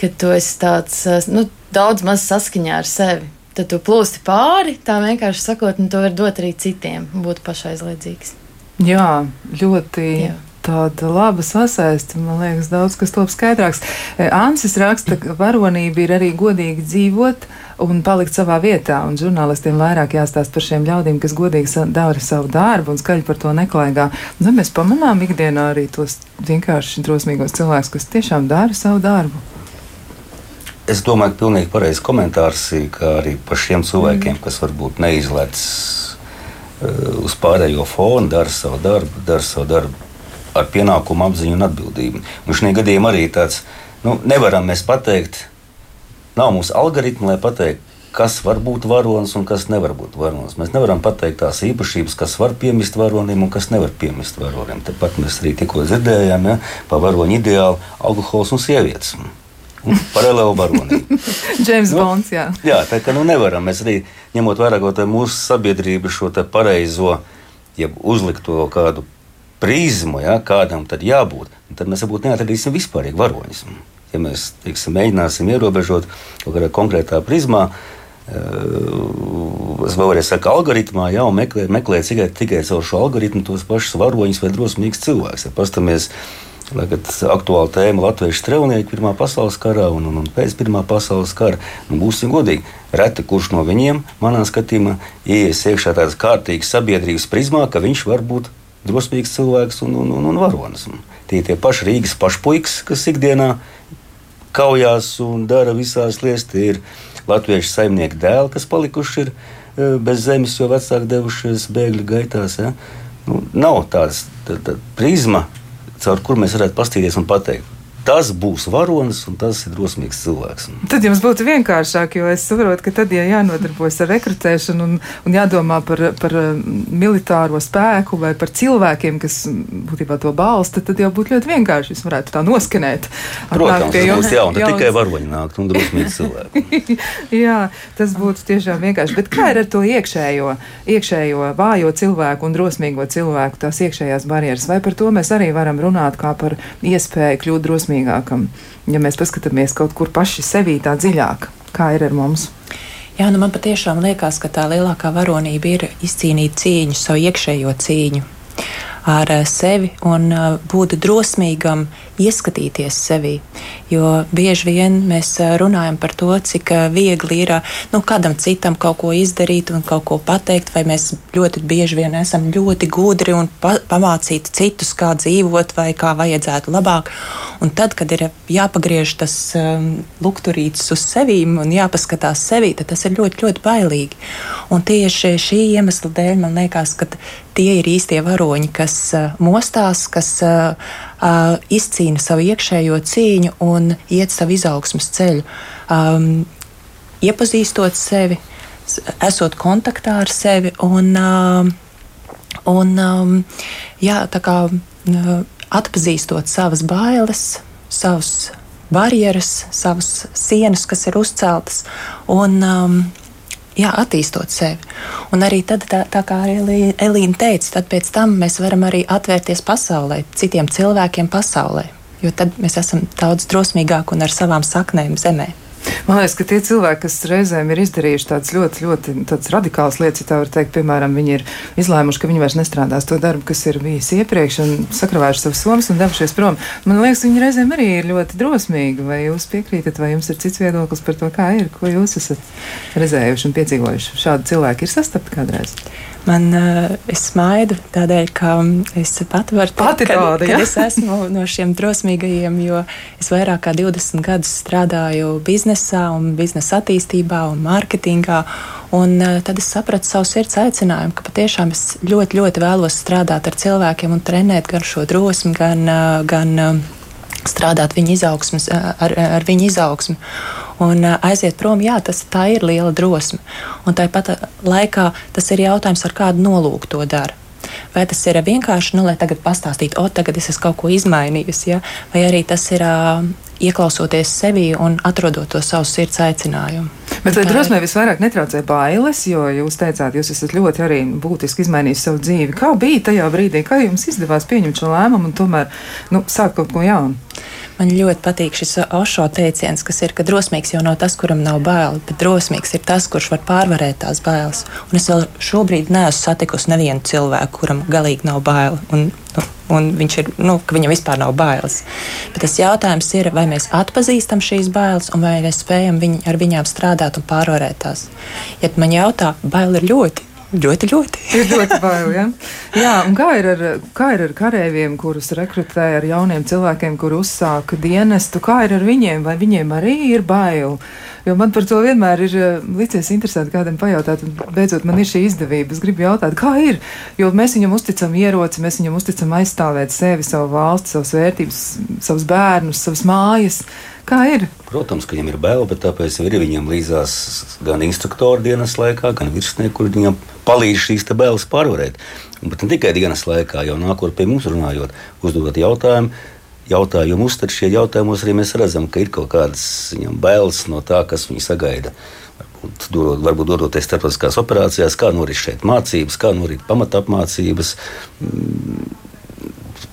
kad tu esi tāds nu, daudz maz saskaņā ar sevi. Tad tu plūsti pāri, tā vienkārši sakot, un to var dot arī citiem, būt pašaizliedzīgs. Jā, ļoti. Jā tāda laba sasaiste. Man liekas, daudz kas top skaidrāks. E, Ansis raksta, ka varonība ir arī godīgi dzīvot un palikt savā vietā. Un žurnālistiem vairāk jāstāsta par šiem ļaudīm, kas godīgi dara savu darbu un skaļi par to neklaigā. Nu, mēs pamanām ikdienā arī tos vienkārši drosmīgos cilvēkus, kas tiešām dara savu darbu. Es domāju, ka pilnīgi pareizs komentārs ir arī par šiem cilvēkiem, mm. kas varbūt neizlaiž uh, uz pārējo fonu, dara savu darbu, dara savu darbu ar pienākumu apziņu un atbildību. Un šajā gadījumā arī tāds nu, nevaram mēs pateikt, nav mūsu algoritma, lai pateiktu, kas var būt varonis un kas nevar būt varonis. Mēs nevaram pateikt tās īpašības, kas var piemist varonim un kas nevar piemist varonim. Tāpat mēs arī tikko dzirdējām ja, par varoņu ideālu alkohols un sievietes. Paralēli varonība. Džeims nu, Bonds, jā. Jā, tā kā nu nevaram. Mēs arī ņemot vērā mūsu sabiedrību šo pareizo, jeb uzlikto kādu prizmu, ja, kādam tad jābūt, tad mēs varbūt neatradīsim vispārīgi varoņus. Ja mēs teiksim, mēģināsim ierobežot kaut kādā konkrētā prizmā, Es vēlreiz saku, algoritmā jau meklē, meklē tikai, tikai caur šo algoritmu tos pašus varoņus vai drosmīgus cilvēkus. Ja pastamies, Tagad aktuāla tēma Latvijas strēlnieki Pirmā pasaules karā un, un, un pēc Pirmā pasaules kara. Nu, būsim godīgi, reti kurš no viņiem, manā skatījumā, ienāks iekšā tādas kārtīgas sabiedrības prizmā, ka viņš var būt drosmīgs cilvēks un, un, un, un varonis. Tie tie paši Rīgas pašpuikas, kas ikdienā kaujās un dara visās lietas. Tie ir latviešu saimnieku dēli, kas palikuši ir e, bez zemes, jo vecāki devušies bēgļu gaitās. Ja? Nu, nav tādas tā, tā prizma, caur kur mēs varētu paskatīties un pateikt, tas būs varonis un tas ir drosmīgs cilvēks. Tad jums būtu vienkāršāk, jo es saprotu, ka tad, ja jānodarbojas ar rekrutēšanu un, un jādomā par, par um, militāro spēku vai par cilvēkiem, kas būtībā to balsta, tad jau būtu ļoti vienkārši. Jūs varētu tā noskanēt. Protams, tas būs jā, un tad tikai varoņi nākt un drosmīgi cilvēki. jā, tas būtu tiešām vienkārši. Bet kā ir ar to iekšējo, iekšējo vājo cilvēku un drosmīgo cilvēku, tās iekšējās barjeras? Vai par to mēs arī varam runāt kā par iespēju kļūt drosmīgākiem? Drosmīgākam, ja mēs paskatāmies kaut kur paši sevī tā dziļāk, kā ir ar mums. Jā, nu man patiešām liekas, ka tā lielākā varonība ir izcīnīt cīņu, savu iekšējo cīņu ar eh, sevi un eh, būt drosmīgam, ieskatīties sevi. Jo bieži vien mēs eh, runājam par to, cik viegli ir nu, kādam citam kaut ko izdarīt un kaut ko pateikt, vai mēs ļoti bieži vien esam ļoti gudri un pa pamācīti citus, kā dzīvot vai kā vajadzētu labāk. Un tad, kad ir jāpagriež tas um, lukturītis uz sevīm un jāpaskatās sevī, tad tas ir ļoti, ļoti bailīgi. Un tieši šī iemesla dēļ man liekas, ka tie ir īstie varoņi, kas uh, mostās, kas uh, uh, izcīna savu iekšējo cīņu un iet savu izaugsmas ceļu. Um, iepazīstot sevi, esot kontaktā ar sevi un, un um, jā, kā, uh, atpazīstot savas bailes, savas barjeras, savas sienas, kas ir uzceltas. Un, um, jā, attīstot sevi. Un arī tad, tā, tā kā Elīna teica, tad pēc tam mēs varam arī atvērties pasaulē, citiem cilvēkiem pasaulē. Jo tad mēs esam daudz drosmīgāki un ar savām saknēm zemē. Man liekas, ka tie cilvēki, kas reizēm ir izdarījuši tādas ļoti, ļoti radikālas lietas, ja tā var teikt, piemēram, viņi ir izlēmuši, ka viņi vairs nestrādās to darbu, kas ir bijis iepriekš, un sakravējuši savus somas un devušies prom. Man liekas, viņi reizēm arī ir ļoti drosmīgi. Vai jūs piekrītat, vai jums ir cits viedoklis par to, kā ir, ko jūs esat redzējuši un piedzīvojuši? Šādi cilvēki ir sastapti kādreiz. Man uh, smaidu tādēļ, ka es pat varu teikt, ka ja? es esmu no šiem drosmīgajiem, jo es vairāk kā 20 gadus strādāju biznesā un biznesa attīstībā un mārketingā. Un uh, tad es sapratu savu sirds aicinājumu, ka patiešām es ļoti, ļoti vēlos strādāt ar cilvēkiem un trenēt gan šo drosmi, gan, uh, gan uh, strādāt viņa izaugsmas, ar, ar viņa izaugsmu. Un aiziet prom, jā, tas ir liela drosme. Un tāpat laikā tas ir jautājums, ar kādu nolūku to dara. Vai tas ir vienkārši, nu, lai tagad pastāstītu, o, tagad es esmu kaut ko izmainījusi, ja? vai arī tas ir uh, ieklausoties sevī un atrodot to savu sirds aicinājumu. Bet vai drosmē visvairāk netraucē bailes, jo jūs teicāt, jūs esat ļoti arī būtiski izmainījis savu dzīvi. Kā bija tajā brīdī, kā jums izdevās pieņemt šo lēmumu un tomēr nu, sākt kaut ko jaunu? Man ļoti patīk šis Ošo teiciens, kas ir, ka drosmīgs jau nav tas, kuram nav bail, bet drosmīgs ir tas, kurš var pārvarēt tās bailes. Un es vēl šobrīd neesmu satikusi nevienu cilvēku, kuram galīgi nav bail. Un, nu, un viņš ir, nu, ka viņam vispār nav bailes. Bet tas jautājums ir, vai mēs atpazīstam šīs bailes un vai mēs spējam viņ, ar viņām strādāt un pārvarēt tās. Ja man jautā, bail ir ļoti, Ļoti, ļoti. ir ļoti bail. Ja? Jā, un kā ir, ar, kā ir ar kareiviem, kurus rekrutē ar jauniem cilvēkiem, kur uzsāka dienestu? Kā ir ar viņiem? Vai viņiem arī ir bail? Jo man par to vienmēr ir eh, licies interesanti kādam pajautāt, un beidzot man ir šī izdevība. Es gribu jautāt, kā ir? Jo mēs viņam uzticam ieroci, mēs viņam uzticam aizstāvēt sevi, savu valsti, savas vērtības, savus bērnus, savas mājas. Kā ir? Protams, ka viņam ir bail, bet tāpēc ir viņam līdzās gan instruktori dienas laikā, gan virsnieki, kur viņam palīdz šīs bailes pārvarēt. Un, bet ne tikai dienas laikā, jau nākot pie mums runājot, uzdodot jautājumu. Jautājumus, tad šie jautājumos arī mēs redzam, ka ir kaut kādas viņam bailes no tā, kas viņu sagaida. Varbūt, varbūt dodoties starptautiskās operācijās, kā norit šeit mācības, kā norit pamatapmācības.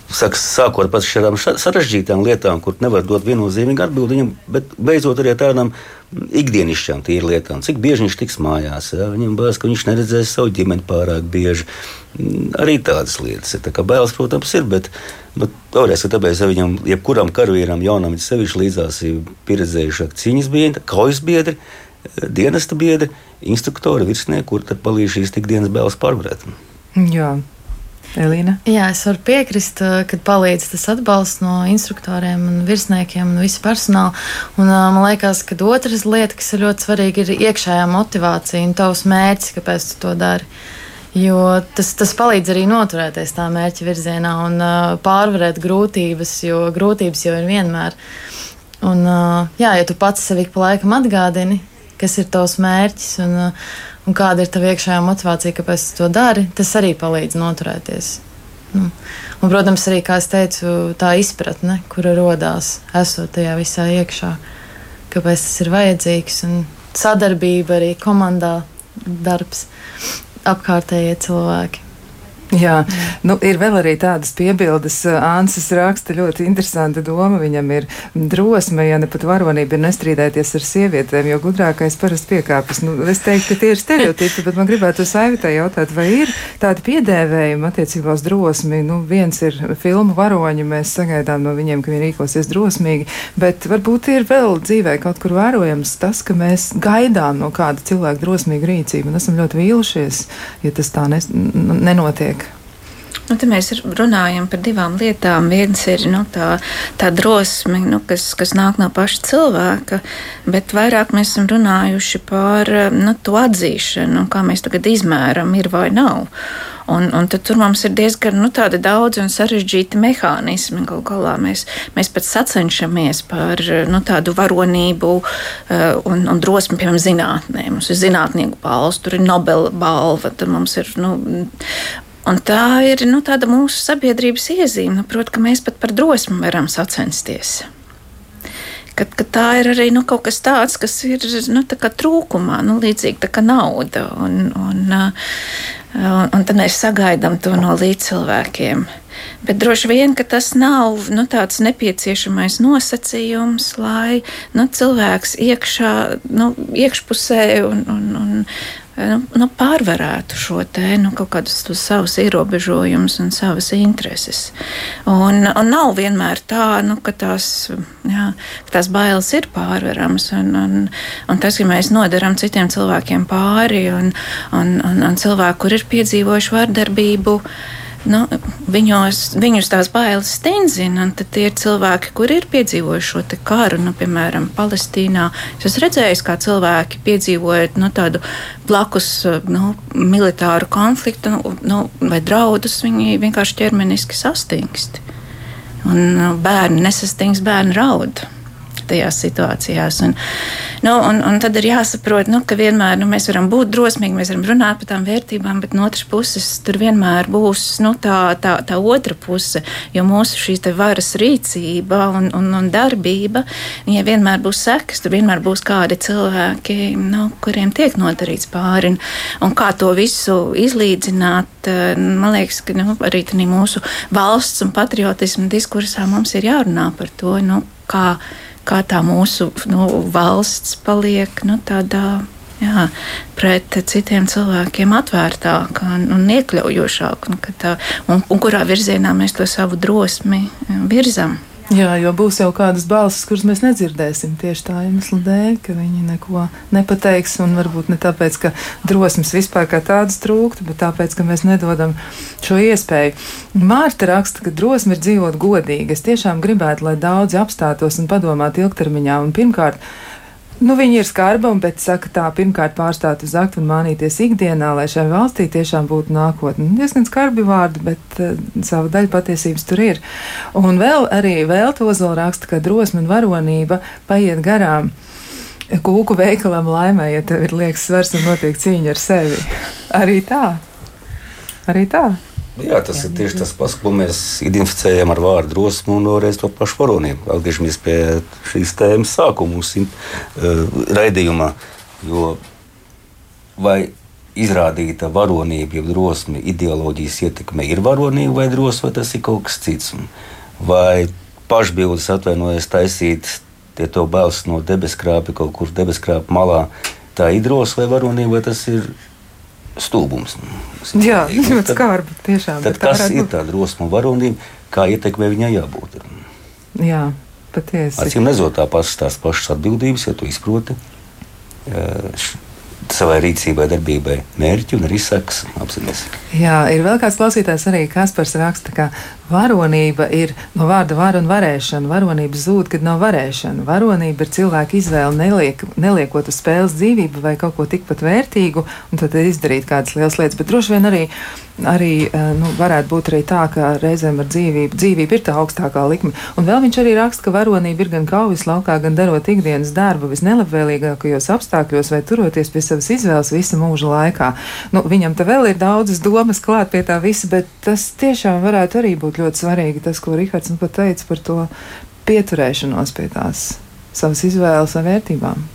Saks, sākot ar šādām sarežģītām lietām, kur nevar dot viennozīmīgu atbildi viņam, bet beidzot arī tādām ikdienišķām lietām. Cik bieži viņš tiks mājās? Ja? Viņam bailes, ka viņš neredzēs savu ģimeni pārāk bieži. Mm, arī tādas lietas. Tā kā bailes, protams, ir, bet, bet toreiz, ka tāpēc viņam, jebkuram karavīram, jaunam, sevišķi līdzās ir pieredzējuši cīņas biedri, kaujas biedri, dienesta biedri, instruktori, virsnieki, kur tad palīdz šīs ikdienas bailes pārvarēt. Jā. Elīna? Jā, es varu piekrist, ka palīdz tas atbalsts no instruktoriem un virsniekiem un visu personālu. Un, man liekas, ka otrs lieta, kas ir ļoti svarīga, ir iekšējā motivācija un tavs mērķis, kāpēc tu to dari. Jo tas, tas palīdz arī noturēties tā mērķa virzienā un uh, pārvarēt grūtības, jo grūtības jau ir vienmēr. Un, uh, jā, ja tu pats sev ik pa laikam atgādini, kas ir tavs mērķis un, uh, un kāda ir tava iekšējā motivācija, kāpēc tu to dari, tas arī palīdz noturēties. Nu, un, protams, arī, kā es teicu, tā izpratne, kura radās esot tajā visā iekšā, kāpēc tas ir vajadzīgs, un sadarbība arī komandā, darbs, apkārtējie cilvēki. Jā, nu, ir vēl arī tādas piebildes. Ansis raksta ļoti interesanta doma. Viņam ir drosme, ja ne pat varonība, ir nestrīdēties ar sievietēm, jo gudrākais parasti piekāpjas. Nu, es teiktu, ka tie ir stereotipi, bet man gribētu Saivitē jautāt, vai ir tādi piedēvējumi attiecībā uz drosmi. Nu, viens ir filmu varoņi, mēs sagaidām no viņiem, ka viņi rīkosies drosmīgi, bet varbūt ir vēl dzīvē kaut kur vērojams tas, ka mēs gaidām no kāda cilvēka drosmīgu rīcību un esam ļoti vīlušies, ja tas tā nes, nenotiek. Nu, te mēs runājam par divām lietām. Viens ir nu, tā, tā drosme, nu, kas, kas nāk no paša cilvēka, bet vairāk mēs esam runājuši par nu, to atzīšanu, kā mēs tagad izmēram, ir vai nav. Un, un tur mums ir diezgan nu, daudz un sarežģīti mehānismi. Galu galā mēs, mēs pat sacenšamies par nu, tādu varonību uh, un, un drosmi, piemēram, zinātnē. Mums ir zinātnieku balss, tur ir Nobela balva, tad mums ir. Nu, Un tā ir nu, mūsu sabiedrības iezīme, nu, proti, ka mēs pat par drosmi varam sacensties. Kad, kad tā ir arī nu, kaut kas tāds, kas ir nu, trūkumā, nu, līdzīgi kā nauda. Un, un, un, un tad mēs sagaidām to no līdzcilvēkiem. Bet droši vien tas nav nu, tāds nepieciešamais nosacījums, lai nu, cilvēks iekšā, nu, iekšpusē un, un, un, nu, nu, pārvarētu šo te, nu, kaut kādus savus ierobežojumus un savas intereses. Un, un nav vienmēr tā, nu, ka, tās, jā, ka tās bailes ir pārvaramas, un, un, un tas, ka mēs nodaram citiem cilvēkiem pāri, un, un, un, un cilvēki, kur ir piedzīvojuši vardarbību, nu, viņos, viņus tās bailes stingzina. Tad tie ir cilvēki, kuri ir piedzīvojuši šo karu, nu, piemēram, Palestīnā. Es esmu redzējis, kā cilvēki piedzīvojot nu, tādu blakus nu, militāru konfliktu nu, nu, vai draudus, viņi vienkārši ķermeniski sastingst. Un nu, bērni nesastingst, bērni raud tajās situācijās. Un, nu, un, un tad ir jāsaprot, nu, ka vienmēr nu, mēs varam būt drosmīgi, mēs varam runāt par tām vērtībām, bet no otras puses tur vienmēr būs nu, tā, tā, tā otra puse, jo mūsu šī varas rīcība un, un, un darbība, viņai vienmēr būs sekas, tur vienmēr būs kādi cilvēki, nu, kuriem tiek nodarīts pāri. Un, un kā to visu izlīdzināt, eh, man liekas, ka nu, arī mūsu valsts un patriotismu diskursā mums ir jārunā par to, nu, kā kā tā mūsu nu, valsts paliek nu, tādā. Jā, pret citiem cilvēkiem atvērtāka un, iekļaujošāka, un, tā, un, un kurā virzienā mēs to savu drosmi virzam. Jā, jo būs jau kādas balsis, kuras mēs nedzirdēsim tieši tā iemesla dēļ, ka viņi neko nepateiks. Un varbūt ne tāpēc, ka drosmes vispār kā tādas trūktu, bet tāpēc, ka mēs nedodam šo iespēju. Mārta raksta, ka drosme ir dzīvot godīgi. Es tiešām gribētu, lai daudzi apstātos un padomātu ilgtermiņā. Un pirmkārt, Nu, viņi ir skarba, bet saka, tā pirmkārt pārstāt uz aktu un mānīties ikdienā, lai šai valstī tiešām būtu nākotne. Nu, diezgan skarbi vārdi, bet uh, sava daļa patiesības tur ir. Un vēl arī vēl to zola raksta, ka drosme un varonība paiet garām. Kūku veikalam laimē, ja tev ir liekas svars un notiek cīņa ar sevi. Arī tā. Arī tā. Jā, tas ir tieši tas pats, ko mēs identificējam ar vārdu drosmi un vēlreiz to pašu varonību. Atgriežamies pie šīs tēmas sākuma mūsu uh, raidījumā. Jo vai izrādīta varonība, jeb drosme, ideoloģijas ietekme ir varonība vai drosme, vai tas ir kaut kas cits? Vai pašbildes atvainojas taisīt tie to bēls no debeskrāpja kaut kur debeskrāpja malā, tā ir drosme vai varonība, vai tas ir stulbums. Jā, ļoti skarbi. Tiešām. Tad kas ir tā drosme un varonība, kā ietekmē viņai jābūt? Jā, patiesi. Acīm nezot tā pašas tās pašas atbildības, ja tu izproti savai rīcībai, darbībai mērķi un arī sekas apziņas. Jā, ir vēl kāds klausītājs arī, kas par raksta, ka varonība ir no vārda var un varēšana. Varonība zūd, kad nav varēšana. Varonība ir cilvēka izvēle neliek, neliekot uz spēles dzīvību vai kaut ko tikpat vērtīgu, un tad izdarīt kādas lielas lietas. Bet droši vien arī arī eh, nu, varētu būt arī tā, ka reizēm ar dzīvību, dzīvība ir tā augstākā likme. Un vēl viņš arī raksta, ka varonība ir gan kaujas laukā, gan darot ikdienas darbu visnelabvēlīgākajos apstākļos vai turoties pie savas izvēles visa mūža laikā. Nu, viņam te vēl ir daudzas domas klāt pie tā visa, bet tas tiešām varētu arī būt ļoti svarīgi, tas, ko Rihards nu pat teica par to pieturēšanos pie tās savas izvēles un vērtībām.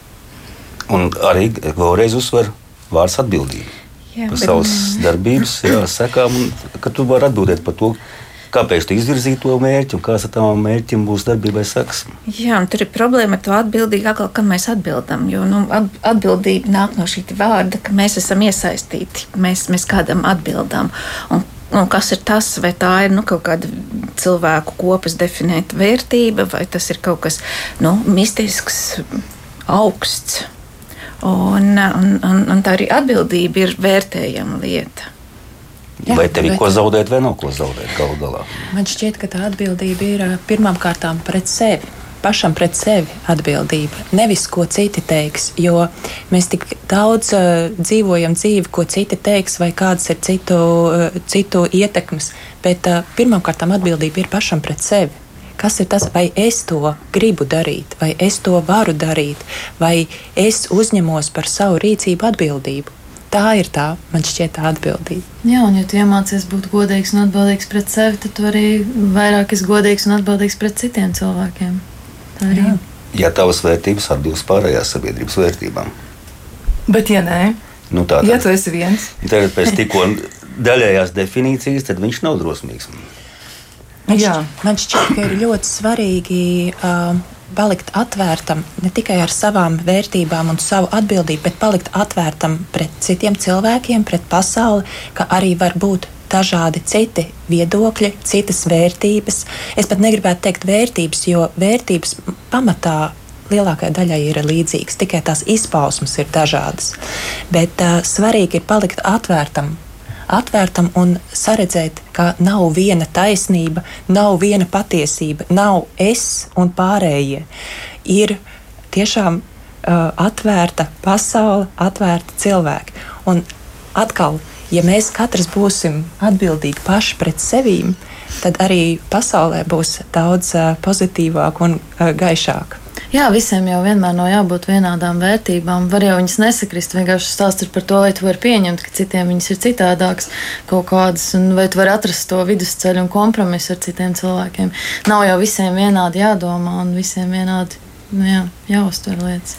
Un arī vēlreiz uzsver vārds atbildība jā, par savas darbības, jā, sekām, ka tu vari atbildēt par to. Kāpēc tu izvirzīji to mērķi un kāds tam mērķim būs darbībai seks? Jā, tur ir problēma ar to atbildību, atkal, kam mēs atbildam. Jo nu, atbildība nāk no šī vārda, ka mēs esam iesaistīti, mēs, mēs kādam atbildam. Un, nu, kas ir tas, vai tā ir nu, kaut kāda cilvēku kopas definēta vērtība, vai tas ir kaut kas nu, mistisks, augsts. Un, un, un, un tā arī atbildība ir vērtējama lieta. Jā, vai tev ir ko zaudēt, vai nav ko zaudēt galu galā? Man šķiet, ka tā atbildība ir pirmām kārtām pret sevi. Pašam pret sevi atbildība, nevis ko citi teiks. Jo mēs tik daudz uh, dzīvojam dzīvi, ko citi teiks, vai kādas ir citu, uh, citu ietekmes. Bet uh, pirmām kārtām atbildība ir pašam pret sevi kas ir tas, vai es to gribu darīt, vai es to varu darīt, vai es uzņemos par savu rīcību atbildību. Tā ir tā, man šķiet, tā atbildība. Jā, un ja tu iemācies būt godīgs un atbildīgs pret sevi, tad tu arī vairāk esi godīgs un atbildīgs pret citiem cilvēkiem. Arī. Jā. Ja tavas vērtības atbilst pārējās sabiedrības vērtībām. Bet, ja nē, nu, tā, tad, ja tu esi viens, tad pēc tikko daļējās definīcijas, tad viņš nav drosmīgs. Man, šķiet, man šķiet, ka ir ļoti svarīgi uh, palikt atvērtam ne tikai ar savām vērtībām un savu atbildību, bet palikt atvērtam pret citiem cilvēkiem, pret pasauli, ka arī var būt dažādi citi viedokļi, citas vērtības. Es pat negribētu teikt vērtības, jo vērtības pamatā lielākajai daļai ir līdzīgas, tikai tās izpausmes ir dažādas. Bet uh, svarīgi ir palikt atvērtam atvērtam un saredzēt, ka nav viena taisnība, nav viena patiesība, nav es un pārējie. Ir tiešām uh, atvērta pasaule, atvērta cilvēki. Un atkal, ja mēs katrs būsim atbildīgi paši pret sevīm, tad arī pasaulē būs daudz pozitīvāk un gaišāk. Jā, visiem jau vienmēr nav jābūt vienādām vērtībām. Var jau viņas nesakrist. Vienkārši stāsts ir par to, vai tu vari pieņemt, ka citiem viņas ir citādākas kaut kādas, un vai tu vari atrast to vidusceļu un kompromisu ar citiem cilvēkiem. Nav jau visiem vienādi jādomā un visiem vienādi nu, jā, jāuztver lietas.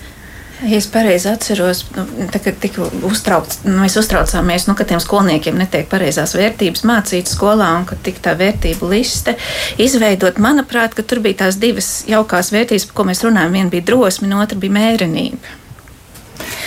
Ja es pareizi atceros, nu, kad tika uztraukts, nu, mēs uztraucāmies, nu, ka tiem skolniekiem netiek pareizās vērtības mācītas skolā un ka tika tā vērtību liste izveidot. Manuprāt, ka tur bija tās divas jaukās vērtības, par ko mēs runājam. Viena bija drosme, un otra bija mērenība.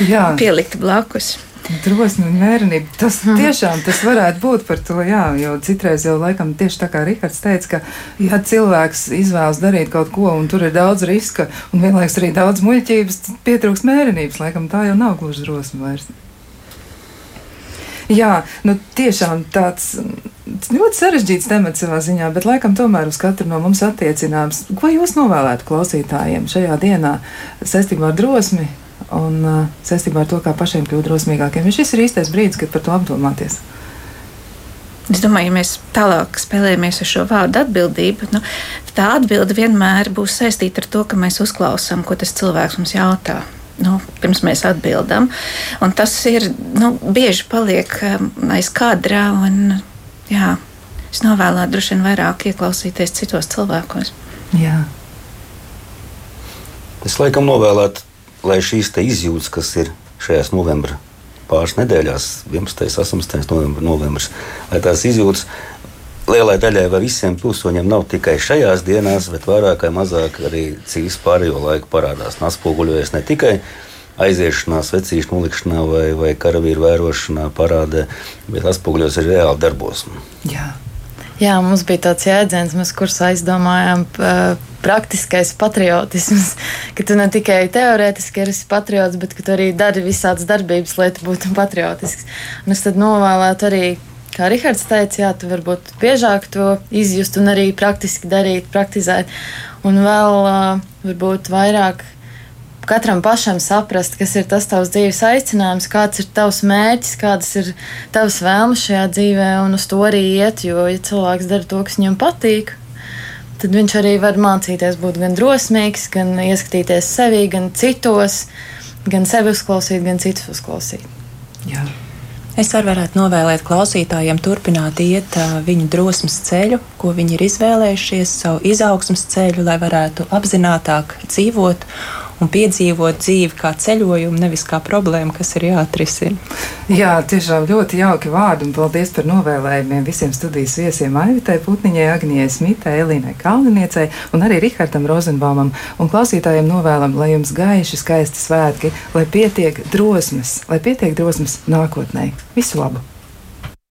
Jā. Pielikta blakus. Drosme un mērenība. Tas mm. tiešām tas varētu būt par to, jā, jo citreiz jau laikam tieši tā kā Rikards teica, ka, ja cilvēks izvēlas darīt kaut ko un tur ir daudz riska un vienlaiks arī daudz muļķības, pietrūks mērenības, laikam tā jau nav gluži drosme vairs. Jā, nu tiešām tāds ļoti sarežģīts temats savā ziņā, bet laikam tomēr uz katru no mums attiecināms. Ko jūs novēlētu klausītājiem šajā dienā saistībā ar drosmi un uh, saistībā ar to, kā pašiem kļūt drosmīgākiem? Šis ir īstais brīdis, kad par to apdomāties. Es domāju, ja mēs tālāk spēlējamies ar šo vārdu atbildību, nu, tā atbilde vienmēr būs saistīta ar to, ka mēs uzklausām, ko tas cilvēks mums jautā. Nu, pirms mēs atbildam. Un tas ir nu, bieži paliek um, aiz kadra. Un, jā, es novēlētu droši vien vairāk ieklausīties citos cilvēkos. Jā. Es laikam novēlētu, lai šīs izjūtas, kas ir šajās novembra pāris nedēļās, 11. un 18. Novembr, novembris, lai tās izjūtas lielai daļai vai visiem pilsoņiem nav tikai šajās dienās, bet vairāk vai mazāk arī cīs pārējo laiku parādās un atspoguļojas ne tikai aiziešanā, vecīšu nolikšanā vai, vai karavīru vērošanā parādē, bet atspoguļojas arī reāli darbos. Jā. Jā, mums bija tāds jēdziens, mēs kursā aizdomājām praktiskais patriotisms, ka tu ne tikai teorētiski esi patriots, bet ka tu arī dari visādas darbības, lai tu būtu patriotisks. Un es tad novēlētu arī kā Rihards teica, jā, tu varbūt biežāk to izjust un arī praktiski darīt, praktizēt. Un vēl varbūt vairāk katram pašam saprast, kas ir tas tavs dzīves aicinājums, kāds ir tavs mērķis, kādas ir tavas vēlmes šajā dzīvē, un uz to arī iet. Jo, ja cilvēks dara to, kas viņam patīk, tad viņš arī var mācīties būt gan drosmīgs, gan ieskatīties sevī, gan citos, gan sevi uzklausīt, gan citus uzklausīt. Jā. Es arī varētu novēlēt klausītājiem turpināt iet uh, viņu drosmes ceļu, ko viņi ir izvēlējušies, savu izaugsmas ceļu, lai varētu apzinātiāk dzīvot un piedzīvot dzīvi kā ceļojumu, nevis kā problēmu, kas ir jāatrisina. Jā, tiešām ļoti jauki vārdi un paldies par novēlējumiem visiem studijas viesiem Aivitai Putniņai, Agnijai Smitē, Elīnai Kalniniecei un arī Rihardam Rozenbaumam. Un klausītājiem novēlam, lai jums gaiši skaisti svētki, lai pietiek drosmes, lai pietiek drosmes nākotnē. Visu labu!